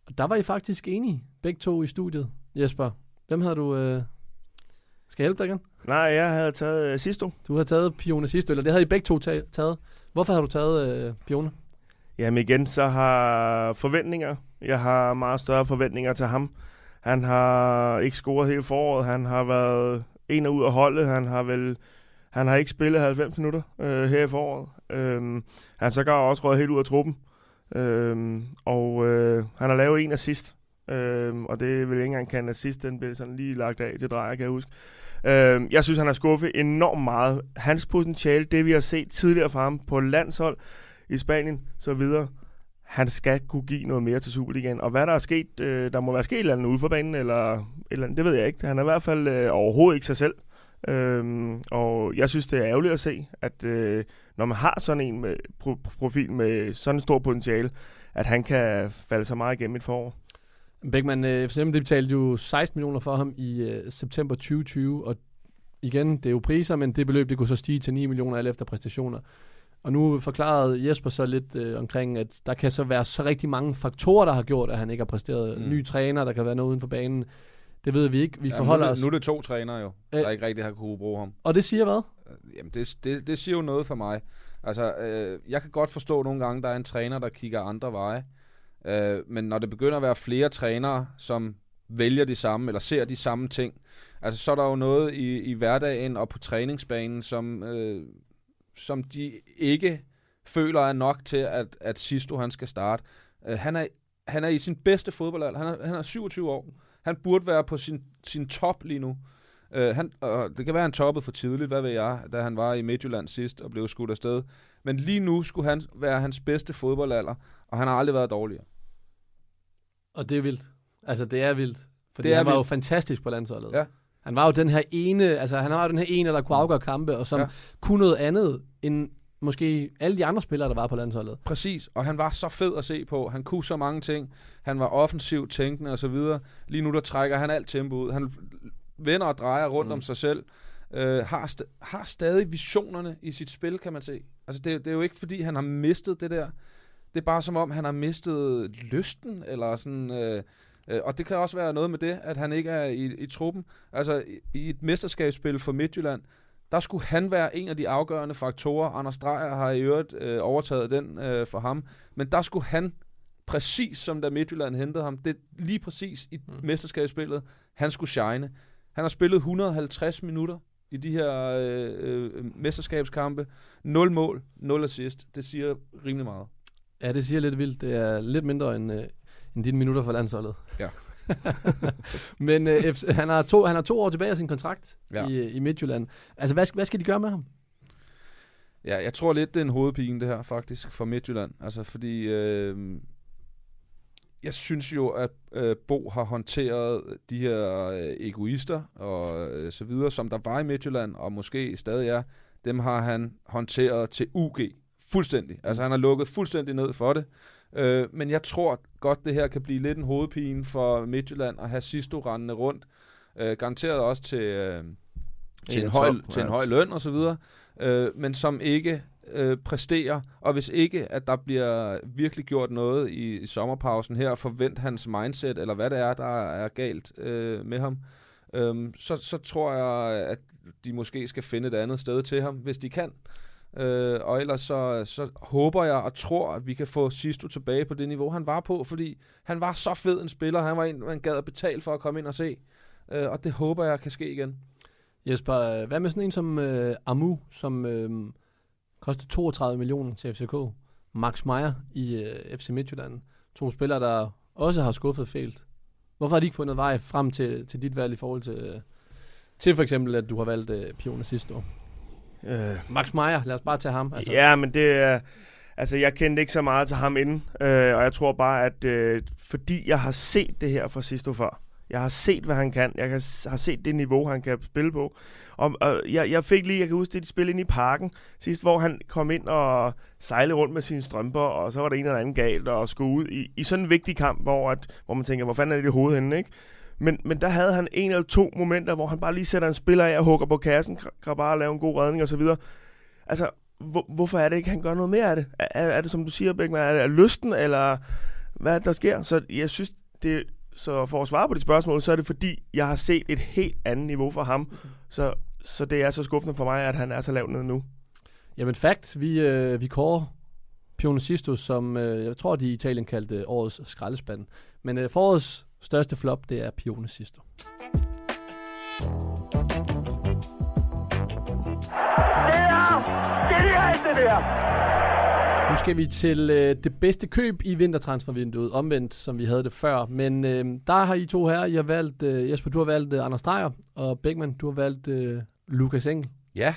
Og der var I faktisk enige, begge to i studiet. Jesper, hvem havde du, øh, Skal jeg hjælpe dig igen? Nej, jeg havde taget uh, Sisto. Du har taget Pione sidste, eller det havde I begge to ta- taget. Hvorfor har du taget øh, Pione? Jamen igen, så har forventninger. Jeg har meget større forventninger til ham. Han har ikke scoret hele foråret. Han har været en og ud af holdet. Han har vel han har ikke spillet 90 minutter øh, her i foråret. Øhm, han så går også røget helt ud af truppen. Øhm, og øh, han har lavet en assist. Øhm, og det vil ikke engang kan assist. Den blev sådan lige lagt af til drejer, kan jeg huske. Øhm, jeg synes, han har skuffet enormt meget. Hans potentiale, det vi har set tidligere fra ham på landshold i Spanien, så videre, han skal kunne give noget mere til Superligaen. Og hvad der er sket, øh, der må være sket et eller andet ude for banen, eller, et eller andet, det ved jeg ikke. Han er i hvert fald øh, overhovedet ikke sig selv. Øhm, og jeg synes, det er ærgerligt at se, at øh, når man har sådan en med, pro- profil med sådan en stor potentiale, at han kan falde så meget igennem et forår. Beckmann, øh, FCM, det betalte jo 16 millioner for ham i øh, september 2020, og igen, det er jo priser, men det beløb, det kunne så stige til 9 millioner alt efter præstationer. Og nu forklarede Jesper så lidt øh, omkring, at der kan så være så rigtig mange faktorer, der har gjort, at han ikke har præsteret. Mm. Ny træner, der kan være noget uden for banen. Det ved vi ikke. Vi Ja, forholder nu, os. nu er det to trænere jo, Øh. der ikke rigtig har kunne bruge ham. Og det siger hvad? Jamen, det, det, det siger jo noget for mig. Altså, øh, jeg kan godt forstå nogle gange, der er en træner, der kigger andre veje. Øh, men når det begynder at være flere trænere, som vælger de samme, eller ser de samme ting, altså så er der jo noget i, i hverdagen og på træningsbanen, som, øh, som de ikke føler er nok til, at, at Sisto han skal starte. Øh, han, er, han er i sin bedste fodboldalder. Han er, han er 27 år. Han burde være på sin, sin top lige nu. Uh, han, og det kan være, han toppede for tidligt, hvad ved jeg, da han var i Midtjylland sidst og blev skudt afsted. Men lige nu skulle han være hans bedste fodboldalder, og han har aldrig været dårligere. Og det er vildt. Altså, det er vildt. Fordi Det er han var jo vildt. fantastisk på landsholdet. Ja. Han var jo den her ene, altså han var jo den her ene, der kunne afgøre kampe, og som Ja. ja. kunne noget andet, end måske alle de andre spillere, der var på landsholdet. Præcis, og han var så fed at se på. Han kunne så mange ting. Han var offensivt tænkende og så videre. Lige nu der trækker han alt tempo ud. Han vender og drejer rundt mm. om sig selv. Øh, har, st- har stadig visionerne i sit spil, kan man se. Altså det, det er jo ikke fordi, han har mistet det der. Det er bare som om, han har mistet lysten, eller sådan... Øh, øh, og det kan også være noget med det, at han ikke er i, i truppen. Altså i, i et mesterskabsspil for Midtjylland, der skulle han være en af de afgørende faktorer. Anders Dreyer har i øvrigt øh, overtaget den øh, for ham. Men der skulle han, præcis som da Midtjylland hentede ham, det lige præcis i mm. mesterskabsspillet, han skulle shine. Han har spillet 150 minutter i de her øh, øh, mesterskabskampe. 0 mål, 0 assist. Det siger rimelig meget. Ja, det siger lidt vildt. Det er lidt mindre end, øh, end dine minutter for landsholdet. Ja. Men øh, han, har to, han har to år tilbage af sin kontrakt Ja. i, i Midtjylland. Altså, hvad, skal- hvad skal de gøre med ham? Ja, jeg tror lidt, det er en hovedpine, det her faktisk, for Midtjylland. Altså, fordi øh, jeg synes jo, at øh, Bo har håndteret de her øh, egoister og øh, så videre, som der var i Midtjylland, og måske stadig er, dem har han håndteret til UG. Fuldstændig. Altså, han har lukket fuldstændig ned for det. Øh, men jeg tror godt, det her kan blive lidt en hovedpine for Midtjylland at have Sisto rendende rundt. Øh, garanteret også til, øh, til, En en høj, top, til en høj løn og så videre, øh, men som ikke øh, præsterer. Og hvis ikke, at der bliver virkelig gjort noget i, i sommerpausen her, forvent hans mindset, eller hvad det er, der er galt øh, med ham, øh, så, så tror jeg, at de måske skal finde et andet sted til ham, hvis de kan. Øh, og ellers så, så håber jeg og tror, at vi kan få Sisto tilbage på det niveau, han var på, fordi han var så fed en spiller. Han var en, man gad at betale for at komme ind og se. Øh, og det håber jeg kan ske igen. Jesper, hvad med sådan en som øh, Amu, som øh, kostede 32 millioner til FCK? Max Meyer i øh, FC Midtjylland. To spillere, der også har skuffet fælt. Hvorfor har de ikke fundet vej frem til, til dit valg i forhold til, øh, til for eksempel, at du har valgt øh, Pione sidste år? Øh, Max Meyer, lad os bare tage ham. Altså. Ja, men det er... Altså, jeg kendte ikke så meget til ham inden, øh, og jeg tror bare, at øh, fordi jeg har set det her fra Sisto før, jeg har set, hvad han kan, jeg har set det niveau, han kan spille på, og, og jeg, jeg fik lige, jeg kan huske det, de spillede ind i parken sidst, hvor han kom ind og sejlede rundt med sine strømper, og så var der en eller anden galt, og skulle ud i, i sådan en vigtig kamp, hvor, at, hvor man tænker, hvor fanden er det i hovedet henne, ikke? Men, men der havde han en eller to momenter, hvor han bare lige sætter en spiller af og hugger på kassen, kan bare lave en god redning og så videre. Altså, hvor, hvorfor er det ikke, han gør noget mere af det? Er, er det, som du siger, Bækman, er det er lysten, eller hvad det, der sker? Så jeg synes, det, så for at svare på dit spørgsmål, så er det fordi, jeg har set et helt andet niveau for ham, Så, så det er så skuffende for mig, at han er så lavt nede nu. Jamen fact, vi, øh, vi kårer Pionicisto, som øh, jeg tror, de i Italien kaldte årets skraldespand. Men øh, forårets største flop, det er Pionicisto. Nu skal vi til øh, det bedste køb i vintertransfervinduet, omvendt som vi havde det før. Men øh, der har I to her, I har valgt, øh, Jesper, du har valgt øh, Anders Dreyer, og Beckmann, du har valgt øh, Lukas Engel. Ja.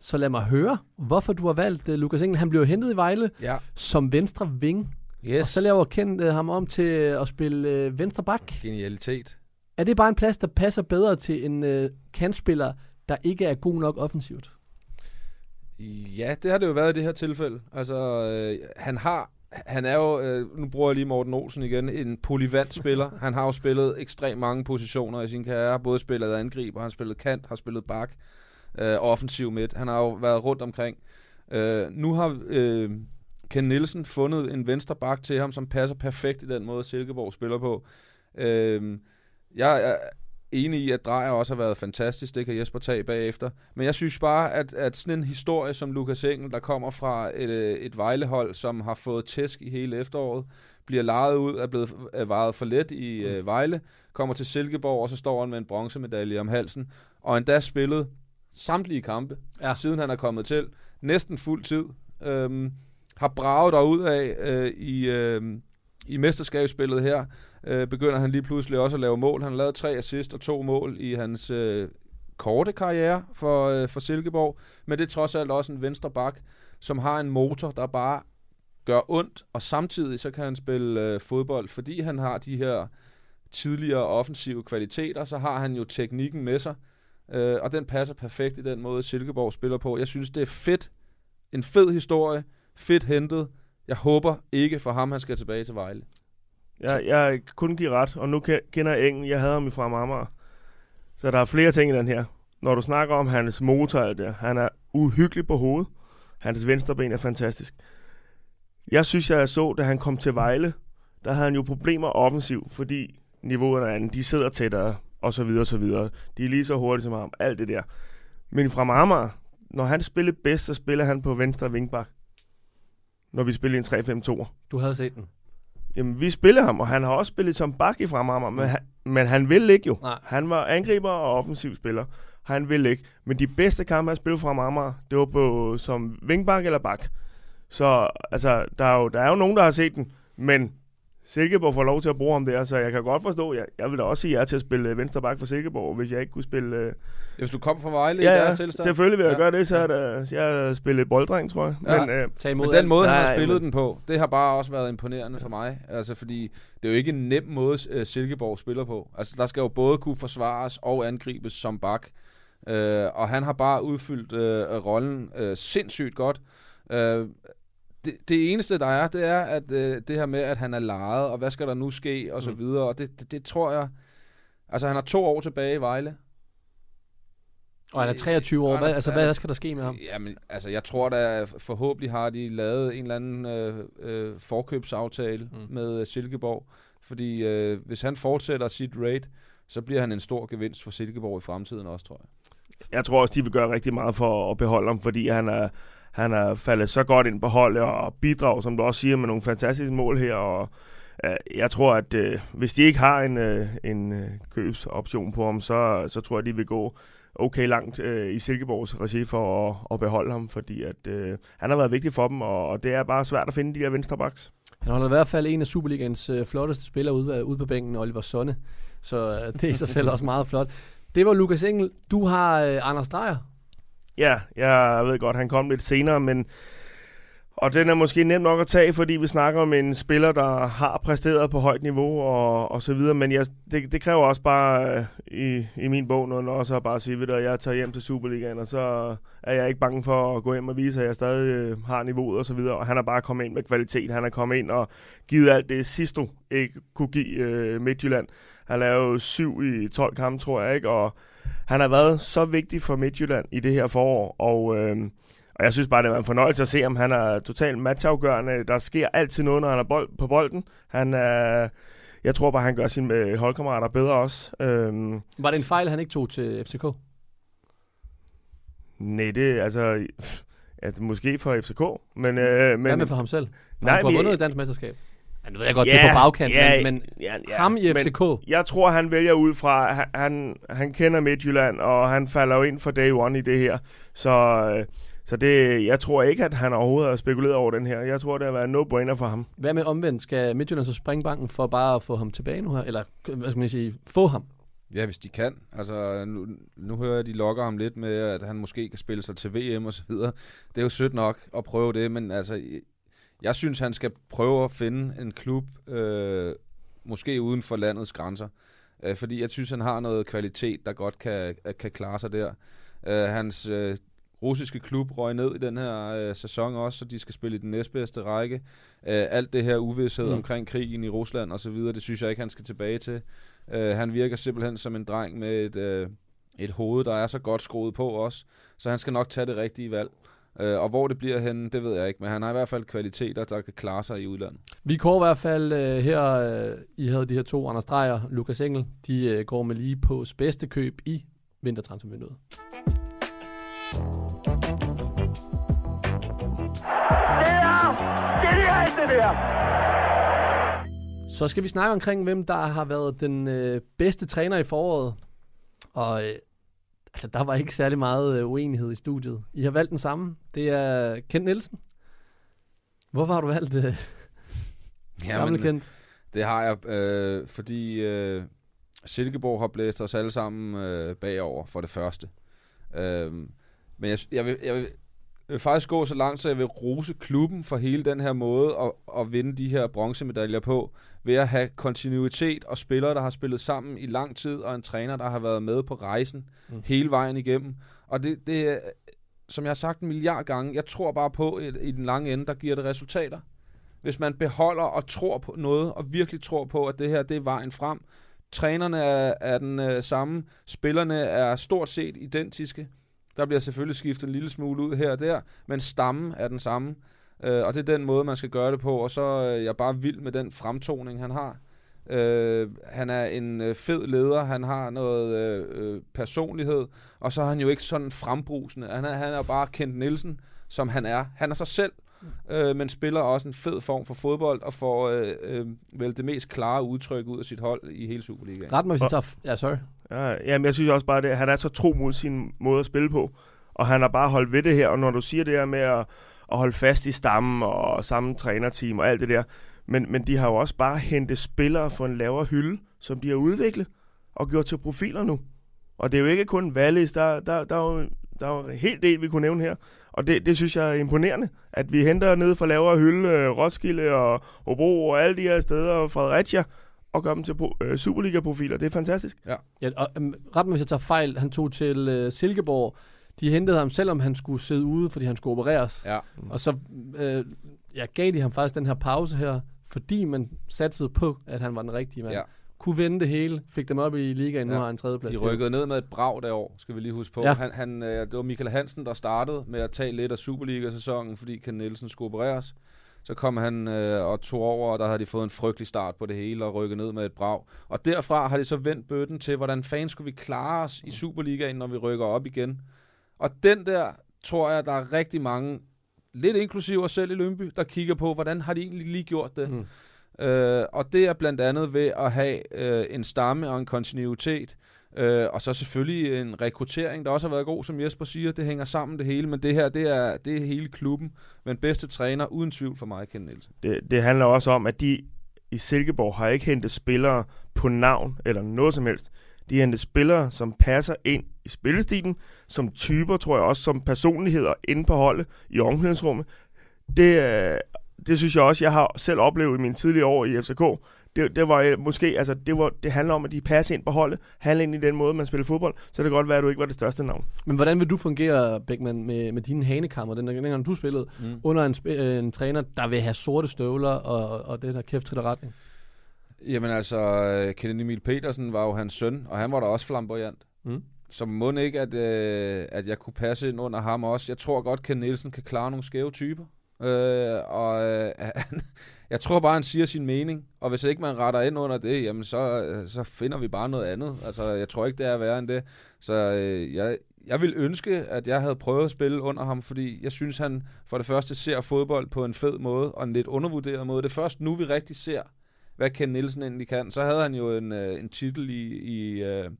Så lad mig høre, hvorfor du har valgt uh, Lukas Engel. Han blev hentet i Vejle Ja. som venstre ving. Yes. Og så laver Kent uh, ham om til at spille uh, venstre bak. Genialitet. Er det bare en plads, der passer bedre til en uh, kantspiller, der ikke er god nok offensivt? Ja, det har det jo været i det her tilfælde. Altså, øh, han har, han er jo, øh, nu bruger jeg lige Morten Olsen igen, en polyvant spiller. han har jo spillet ekstremt mange positioner i sin karriere. Både spillet angriber, han har spillet kant, har spillet bak, øh, offensiv midt. Han har jo været rundt omkring. Øh, nu har øh, Ken Nielsen fundet en venstre bak til ham, som passer perfekt i den måde, Silkeborg spiller på. Øh, jeg er enig i, at Drejer også har været fantastisk. Det kan Jesper tage bagefter. Men jeg synes bare, at, at sådan en historie som Lukas Engel, der kommer fra et, øh, et Vejlehold, som har fået tæsk i hele efteråret, bliver lejet ud, er blevet er vejet for let i øh, Vejle, kommer til Silkeborg, og så står han med en bronzemedalje om halsen, og endda spillet samtlige kampe, ja. siden han er kommet til. Næsten fuld tid. Øhm, har braget derud af øh, i, øh, i mesterskabsspillet her. Øh, begynder han lige pludselig også at lave mål. Han har lavet tre assist og to mål i hans øh, korte karriere for, øh, for Silkeborg. Men det er trods alt også en venstre bak, som har en motor, der bare gør ondt, og samtidig så kan han spille øh, fodbold, fordi han har de her tidligere offensive kvaliteter, så har han jo teknikken med sig, øh, og den passer perfekt i den måde, Silkeborg spiller på. Jeg synes, det er fedt. En fed historie. Fedt hentet. Jeg håber ikke for ham, han skal tilbage til Vejle. Jeg, jeg kan kun give ret, og nu kender jeg engen. Jeg havde ham i fra Amager. Så der er flere ting i den her. Når du snakker om hans motor, der, han er uhyggelig på hovedet. Hans venstre ben er fantastisk. Jeg synes, jeg så, da han kom til Vejle, der havde han jo problemer offensiv, fordi niveauerne er andet. De sidder tættere, og så videre, og så videre. De er lige så hurtige som ham, alt det der. Men fra Amager, når han spiller bedst, så spiller han på venstre vingbak. Når vi spiller i en 3-5-2'er. Du havde set den. Jamen, vi spiller ham, og han har også spillet som bak i fremhammer, men, han, men han vil ikke jo. Nej. Han var angriber og offensiv spiller. Han vil ikke. Men de bedste kampe, han spillede fra Amager, det var på, som vingbak eller bak. Så altså, der er, jo, der er jo nogen, der har set den, men Silkeborg får lov til at bruge ham der, så jeg kan godt forstå, jeg, jeg vil da også sige ja til at spille øh, venstre bak for Silkeborg, hvis jeg ikke kunne spille... Øh, Hvis du kom fra Vejle ja, i deres tilstand. selvfølgelig vil jeg Ja. gøre det, så er der, jeg har spillet bolddreng, tror jeg. Ja. Men, øh, Tag imod Men den alt. måde, han har spillet men- den på, det har bare også været imponerende for mig. Altså, fordi det er jo ikke en nem måde, uh, Silkeborg spiller på. Altså, der skal jo både kunne forsvares og angribes som bak. Uh, og han har bare udfyldt uh, rollen uh, sindssygt godt. Uh, det, det eneste, der er, det er, at uh, det her med, at han er lejet, og hvad skal der nu ske, og så Mm. videre. Og det, det, det tror jeg... Altså, han har to år tilbage i Vejle. Og han er 23 år. Hvad, altså, hvad skal der ske med ham? Jamen, altså, jeg tror da, forhåbentlig har de lavet en eller anden øh, øh, forkøbsaftale Mm. mm. med øh, Silkeborg. Fordi øh, hvis han fortsætter sit rate, så bliver han en stor gevinst for Silkeborg i fremtiden også, tror jeg. jeg tror også, de vil gøre rigtig meget for at beholde ham, fordi han er, han er faldet så godt ind på holdet og bidrager, som du også siger, med nogle fantastiske mål her. Og, øh, jeg tror, at øh, hvis de ikke har en, øh, en øh, købsoption på ham, så, så tror jeg, de vil gå okay langt øh, i Silkeborgs regi for at, at beholde ham, fordi at, øh, han har været vigtig for dem, og, og det er bare svært at finde de der venstrebacks. Han holder i hvert fald en af Superligans øh, flotteste spillere ude, ude på bænken, Oliver Sonne. Så øh, det er i sig selv også meget flot. Det var Lukas Engel. Du har øh, Anders Dreyer. Ja, jeg ved godt, han kom lidt senere, men og den er måske nem nok at tage, fordi vi snakker om en spiller, der har præsteret på højt niveau og, og så videre, men jeg, det, det kræver også bare øh, i, i min bog noget også så bare sige, ved du, at jeg tager hjem til Superligaen, og så er jeg ikke bange for at gå hjem og vise, at jeg stadig øh, har niveauet og så videre, og han er bare kommet ind med kvalitet, han er kommet ind og givet alt det sidste ikke kunne give øh, Midtjylland. Han lavede syv i 12 kampe, tror jeg, ikke? Og han har været så vigtig for Midtjylland i det her forår, og, øh, og jeg synes bare, det var en fornøjelse at se, om han er totalt matchafgørende. Der sker altid noget, når han er bold, på bolden. Han er, jeg tror bare, han gør sine øh, holdkammerater bedre også. Øhm, Var det en fejl, han ikke tog til FCK? Nej, det er altså... Altså, måske for FCK, men... Øh, men Hvad med for ham selv? For Nej, han kunne have men- vundet et dansk mesterskab. Ja, nu ved jeg godt, det er på bagkant, men, men ja, ja, ham i FCK. Men jeg tror, han vælger ud fra, han, han, han kender Midtjylland, og han falder jo ind for day one i det her. Så, øh, så det, jeg tror ikke, at han overhovedet har spekuleret over den her. Jeg tror, det har været no-brainer for ham. hvad med omvendt? Skal Midtjylland så springe banken for bare at få ham tilbage nu her? Eller, hvad skal man sige, få ham? Ja, hvis de kan. Altså, nu, nu hører jeg, de lokker ham lidt med, at han måske kan spille sig til VM og så videre. Det er jo sødt nok at prøve det, men altså, jeg synes, han skal prøve at finde en klub, øh, måske uden for landets grænser. Øh, fordi jeg synes, han har noget kvalitet, der godt kan, kan klare sig der. Øh, hans øh, russiske klub røg ned i den her øh, sæson også, så de skal spille i den næstbedste række. Øh, alt det her uvidshed Mm. omkring krigen i Rusland og så videre, det synes jeg ikke, han skal tilbage til. Øh, han virker simpelthen som en dreng med et, øh, et hoved, der er så godt skruet på også, så han skal nok tage det rigtige valg. Øh, og hvor det bliver henne, det ved jeg ikke, men han har i hvert fald kvaliteter, der kan klare sig i udlandet. Vi går i hvert fald øh, her, øh, I havde de her to, Anders Dreyer Lukas Engel, de øh, går med lige på bedste køb i vintertransfervinduet. Så skal vi snakke omkring, hvem der har været den øh, bedste træner i foråret. Og øh, altså, der var ikke særlig meget øh, uenighed i studiet. I har valgt den samme. Det er Kent Nielsen. Hvorfor har du valgt øh, gamle Kent? Det har jeg, øh, fordi øh, Silkeborg har blæst os alle sammen øh, bagover for det første. Øh, men jeg, jeg, vil, jeg, vil, vil faktisk gå så langt, så jeg vil rose klubben for hele den her måde at, at vinde de her bronzemedaljer på, ved at have kontinuitet og spillere, der har spillet sammen i lang tid, og en træner, der har været med på rejsen Mm. hele vejen igennem. Og det, det er, som jeg har sagt en milliard gange, jeg tror bare på, at i den lange ende, der giver det resultater. Hvis man beholder og tror på noget, og virkelig tror på, at det her det er vejen frem. Trænerne er, er den øh, samme, spillerne er stort set identiske. Der bliver selvfølgelig skiftet en lille smule ud her og der, men stammen er den samme. Øh, og det er den måde, man skal gøre det på, og så er jeg bare vild med den fremtoning, han har. Øh, han er en øh, fed leder, han har noget øh, øh, personlighed, og så er han jo ikke sådan frembrusende. Han er, han er bare Kent Nielsen, som han er. Han er sig selv, øh, men spiller også en fed form for fodbold, og får øh, øh, vel det mest klare udtryk ud af sit hold i hele Superligaen. Ret mig, hvis I tager... Ja, sorry. Ja, jamen, jeg synes også bare, det, han er så tro mod sin måde at spille på. Og han har bare holdt ved det her. Og når du siger det her med at, at holde fast i stammen og samme trænerteam og alt det der. Men, men de har jo også bare hentet spillere for en lavere hylde, som de har udviklet og gjort til profiler nu. Og det er jo ikke kun Wallis, der, der, der, er jo, der er jo en hel del, vi kunne nævne her. Og det, det synes jeg er imponerende, at vi henter ned fra lavere hylde, Roskilde og Hobro og alle de her steder, og Fredericia, og gør dem til pro- øh, Superliga-profiler. Det er fantastisk. Ja, og, um, ret mig, hvis jeg tager fejl. Han tog til øh, Silkeborg. De hentede ham, selvom han skulle sidde ude, fordi han skulle opereres. Ja. Og så øh, ja, gav de ham faktisk den her pause her, fordi man satsede på, at han var den rigtige mand. Ja. Kunne vende det hele, fik dem op i ligaen, nu Ja. har han en tredjeplads. De Det rykkede ned med et brag derovre, skal vi lige huske på. Ja. Ja. Han, han, øh, det var Michael Hansen, der startede med at tage lidt af Superliga-sæsonen, fordi Ken Nielsen skulle opereres. Så kom han øh, og tog over, og der havde de fået en frygtelig start på det hele og rykket ned med et brag. Og derfra har de så vendt bøtten til, hvordan fanden skulle vi klare os i Superligaen, når vi rykker op igen. Og den der, tror jeg, der er rigtig mange, lidt inklusive os selv i Lønby, der kigger på, hvordan har de egentlig lige gjort det. Mm. Øh, og det er blandt andet ved at have øh, en stamme og en kontinuitet, øh, og så selvfølgelig en rekruttering, der også har været god, som Jesper siger. Det hænger sammen det hele, men det her, det er, det er hele klubben. Men bedste træner, uden tvivl for mig, Ken Nielsen. Det, det handler også om, at de i Silkeborg har ikke hentet spillere på navn eller noget som helst. De har hentet spillere, som passer ind i spillestilen, som typer, tror jeg også, som personligheder inde på holdet i omklædningsrummet. Det, øh, det synes jeg også, jeg har selv oplevet i mine tidligere år i FCK. Det, det var øh, måske, altså det, var, det handler om, at de passer ind på holdet, handler ind i den måde, man spiller fodbold, så det kan godt være, at du ikke var det største navn. Men hvordan vil du fungere, Beckmann, med, med dine hanekammer, den dengang du spillede, Mm. under en, øh, en træner, der vil have sorte støvler og, og det der kæft til retning? Jamen altså, øh, Kennedy Emil Petersen var jo hans søn, og han var da også flamboyant. Mm. Så må ikke, at, øh, at jeg kunne passe ind under ham også. Jeg tror godt, Ken Nielsen kan klare nogle skæve typer. Øh, og øh, jeg tror bare, han siger sin mening. Og hvis ikke man retter ind under det, jamen så, øh, så finder vi bare noget andet. Altså, jeg tror ikke, det er værre end det. Så øh, jeg, jeg vil ønske, at jeg havde prøvet at spille under ham, fordi jeg synes, han for det første ser fodbold på en fed måde, og en lidt undervurderet måde. Det er først nu, vi rigtig ser, hvad Ken Nielsen egentlig kan. Så havde han jo en, øh, en titel i, i, øh,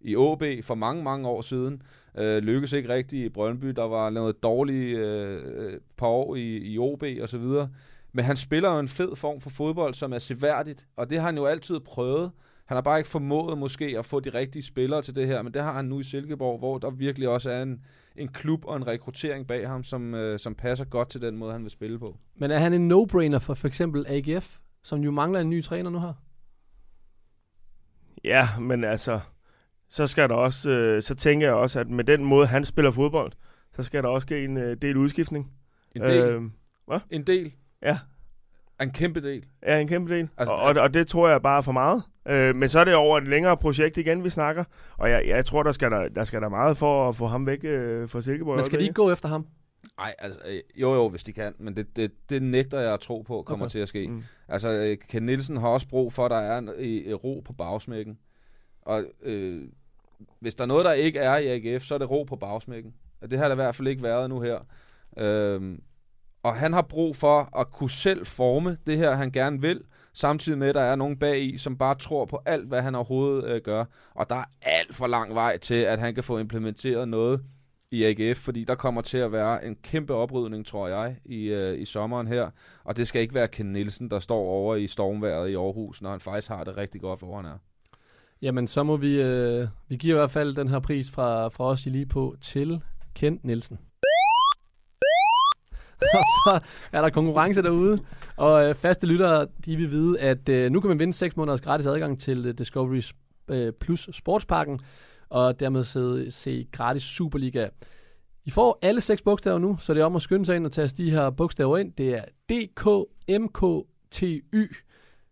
i OB for mange, mange år siden. Øh, lykkedes ikke rigtigt i Brøndby. Der var noget dårligt øh, øh, par år i, i OB og så videre. Men han spiller jo en fed form for fodbold, som er seværdigt, og det har han jo altid prøvet. Han har bare ikke formået måske at få de rigtige spillere til det her, men det har han nu i Silkeborg, hvor der virkelig også er en, en klub og en rekruttering bag ham, som, øh, som passer godt til den måde, han vil spille på. Men er han en no-brainer for for eksempel AGF, som jo mangler en ny træner nu her? Ja, men altså, så skal der også, øh, så tænker jeg også, at med den måde, han spiller fodbold, så skal der også ske en øh, del udskiftning. En del? Øh, hvad? En del? Ja. En kæmpe del? Ja, en kæmpe del. Altså, og, og, og det tror jeg bare er for meget. Øh, men så er det over et længere projekt igen, vi snakker. Og jeg, jeg tror, der skal der, der skal der meget for at få ham væk øh, fra Silkeborg. Men skal de ikke gå efter ham? Nej, altså, øh, jo jo, hvis de kan, men det, det, det nægter jeg at tro på kommer Okay. til at ske. Mm. Altså, øh, Ken Nielsen har også brug for, at der er en, i, i ro på bagsmækken. Og øh, hvis der er noget, der ikke er i AGF, så er det ro på bagsmækken. Og det har der i hvert fald ikke været nu her. Øhm, og han har brug for at kunne selv forme det her, han gerne vil, samtidig med, at der er nogen bag i, som bare tror på alt, hvad han overhovedet øh, gør. Og der er alt for lang vej til, at han kan få implementeret noget i AGF, fordi der kommer til at være en kæmpe oprydning, tror jeg, i, øh, i sommeren her. Og det skal ikke være Ken Nielsen, der står over i stormværet i Aarhus, når han faktisk har det rigtig godt, hvor han er. Jamen, så må vi... Øh, vi giver i hvert fald den her pris fra, fra os i lige på til Kent Nielsen. og så er der konkurrence derude, og øh, faste lyttere, de vil vide, at øh, nu kan man vinde 6 måneders gratis adgang til øh, Discovery øh, Plus Sportsparken, og dermed se, se gratis Superliga. I får alle seks bogstaver nu, så det er om at skynde sig ind og taste de her bogstaver ind. Det er DKMKTY.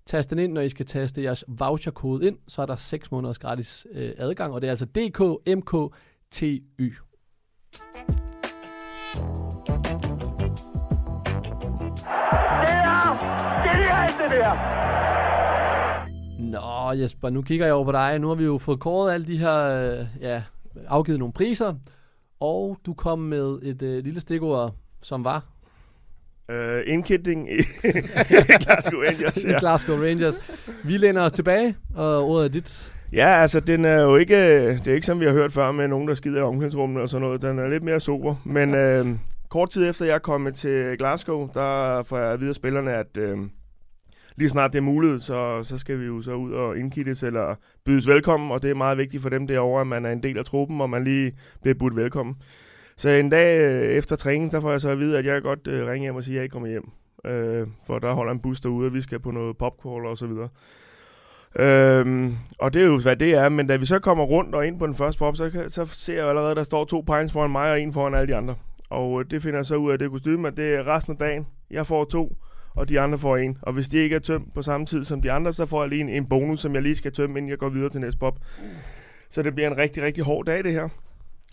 Tast den ind, når I skal taste jeres voucherkode ind, så er der 6 måneders gratis øh, adgang, og det er altså DKMKTY. Nå Jesper, nu kigger jeg over på dig. Nu har vi jo fået kåret alle de her, øh, ja, afgivet nogle priser, og du kom med et øh, lille stikord, som var Øh, indkitning i Glasgow Rangers. i Ja. Glasgow Rangers. Vi læner os tilbage, og ordet er dit. ja, altså den er jo ikke, det er ikke som vi har hørt før med nogen, der skider i omklædningsrummene og sådan noget. Den er lidt mere sober. Men øh, kort tid efter jeg er kommet til Glasgow, der får jeg at vide af spillerne, at øh, lige snart det er muligt, så, så skal vi jo så ud og indkittes eller bydes velkommen. Og det er meget vigtigt for dem derovre, at man er en del af truppen, og man lige bliver budt velkommen. Så en dag øh, efter træning, der får jeg så at vide, at jeg kan godt øh, ringe hjem og sige, at jeg ikke kommer hjem. Øh, for der holder en bus derude, og vi skal på noget popcorn og så videre. Øhm, og det er jo, hvad det er, men da vi så kommer rundt og ind på den første pop, så, så ser jeg allerede, at der står to pines foran mig og en foran alle de andre. Og øh, det finder jeg så ud af det kostyme, at det er resten af dagen. Jeg får to, og de andre får en. Og hvis de ikke er tømt på samme tid som de andre, så får jeg lige en, en bonus, som jeg lige skal tømme, inden jeg går videre til næste pop. Så det bliver en rigtig, rigtig hård dag, det her.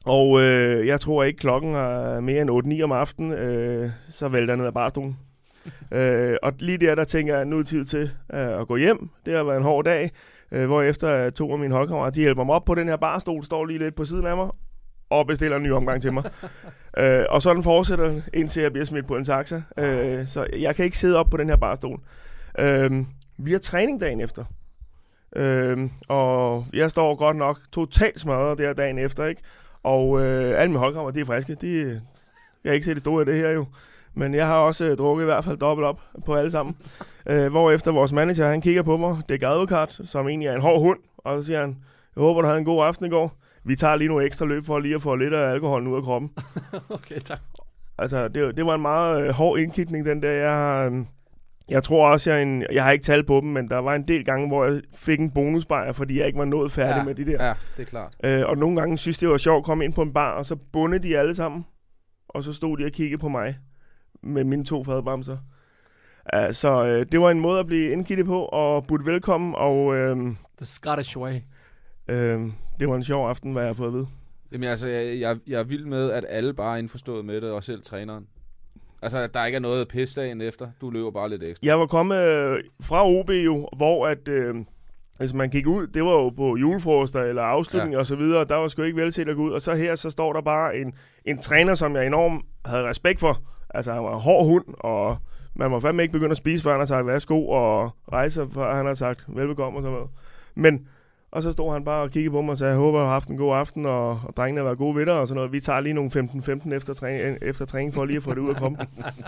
Og øh, jeg tror ikke, klokken er mere end 8-9 om aftenen, øh, så vælter jeg ned af barstolen. øh, og lige der, der tænker jeg, nu er tid til øh, at gå hjem. Det har været en hård dag, øh, hvor efter to af mine holdkammerater, de hjælper mig op på den her barstol, står lige lidt på siden af mig, og bestiller en ny omgang til mig. øh, og sådan fortsætter indtil jeg bliver smidt på en taxa. Øh, så jeg kan ikke sidde op på den her barstol. Øh, vi har træning dagen efter. Øh, og jeg står godt nok totalt smadret der dagen efter, ikke? Og øh, alle mine holdkammerater, de er friske. De, jeg kan ikke se det store af det her jo. Men jeg har også øh, drukket i hvert fald dobbelt op på alle sammen. øh, hvor efter vores manager, han kigger på mig, det er advokat, som egentlig er en hård hund. Og så siger han, jeg håber, du havde en god aften i går. Vi tager lige nogle ekstra løb for lige at få lidt af alkoholen ud af kroppen. okay, tak. Altså, det, det var en meget øh, hård indkitning, den der. Jeg, øh, jeg tror også, jeg, en, jeg har ikke talt på dem, men der var en del gange, hvor jeg fik en bonusbajer, fordi jeg ikke var nået færdig Ja, med de der. Ja, det er klart. Øh, og nogle gange synes det var sjovt at komme ind på en bar, og så bunde de alle sammen. Og så stod de og kiggede på mig med mine to fadbamser. Uh, så øh, det var en måde at blive indkittet på og budt velkommen, og øh, The Scottish way. øh, det var en sjov aften, hvad jeg har fået at vide. Jamen altså, jeg, jeg, jeg er vild med, at alle bare er indforstået med det, og selv træneren. Altså, der ikke er noget pis dagen efter. Du løber bare lidt ekstra. Jeg var kommet øh, fra OB jo, hvor at, øh, hvis man gik ud, det var jo på julefrokoster eller afslutning ja. og så videre, der var sgu ikke vel set at gå ud. Og så her, så står der bare en, en træner, som jeg enormt havde respekt for. Altså, han var en hård hund, og man må fandme ikke begynde at spise, før han har sagt værsgo, og rejse, før han har sagt velbekomme og sådan noget. Men, og så stod han bare og kiggede på mig og sagde, jeg håber, jeg har haft en god aften, og, og drengene har været gode dig, og sådan noget. Vi tager lige nogle 15-15 efter, træning, efter træning, for lige at få det ud at komme.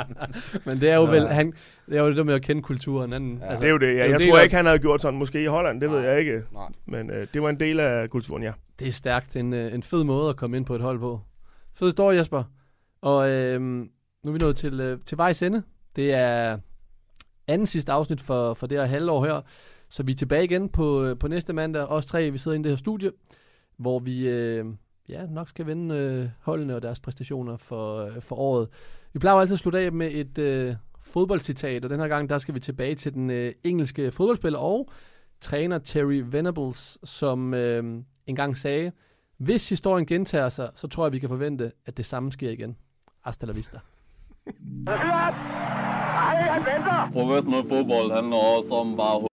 Men det er jo Så- vel, han, det er jo det med at kende kulturen. Han, Ja, altså, det er jo det. Jeg, jo jeg del tror af- ikke, han havde gjort sådan. Måske i Holland, det nej, ved jeg ikke. Nej. Men øh, det var en del af kulturen, ja. Det er stærkt. En, øh, en fed måde at komme ind på et hold på. Fed historie, Jesper. Og øh, nu er vi nået til, øh, til vejs ende. Det er anden sidste afsnit for, for det her halvår her. Så vi er tilbage igen på, øh, på næste mandag. Os tre, vi sidder inde i det her studie, hvor vi øh, ja, nok skal vende øh, holdene og deres præstationer for, øh, for året. Vi plejer jo altid at slutte af med et øh, fodboldcitat, og den her gang, der skal vi tilbage til den øh, engelske fodboldspiller og træner Terry Venables, som øh, engang sagde, hvis historien gentager sig, så tror jeg, vi kan forvente, at det samme sker igen. Hasta la vista. Professionel fodbold handler også om bare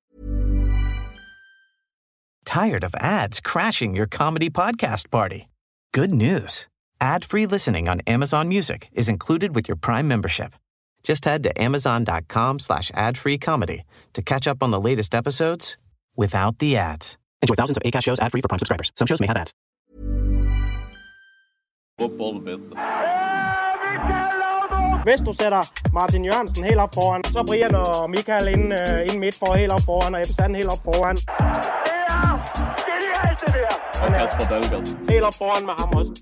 Tired of ads crashing your comedy podcast party? Good news. Ad-free listening on Amazon Music is included with your Prime membership. Just head to amazon.com slash ad-free comedy to catch up on the latest episodes without the ads. Enjoy thousands of ACAST shows ad-free for Prime subscribers. Some shows may have ads. fodbold det bedste. Hvis du sætter Martin Jørgensen helt op foran, så Brian og Michael ind, øh, ind midt for helt op foran, og Ebbe Sand helt op foran. Og Kasper Dahlgaard. Helt op foran med ham også.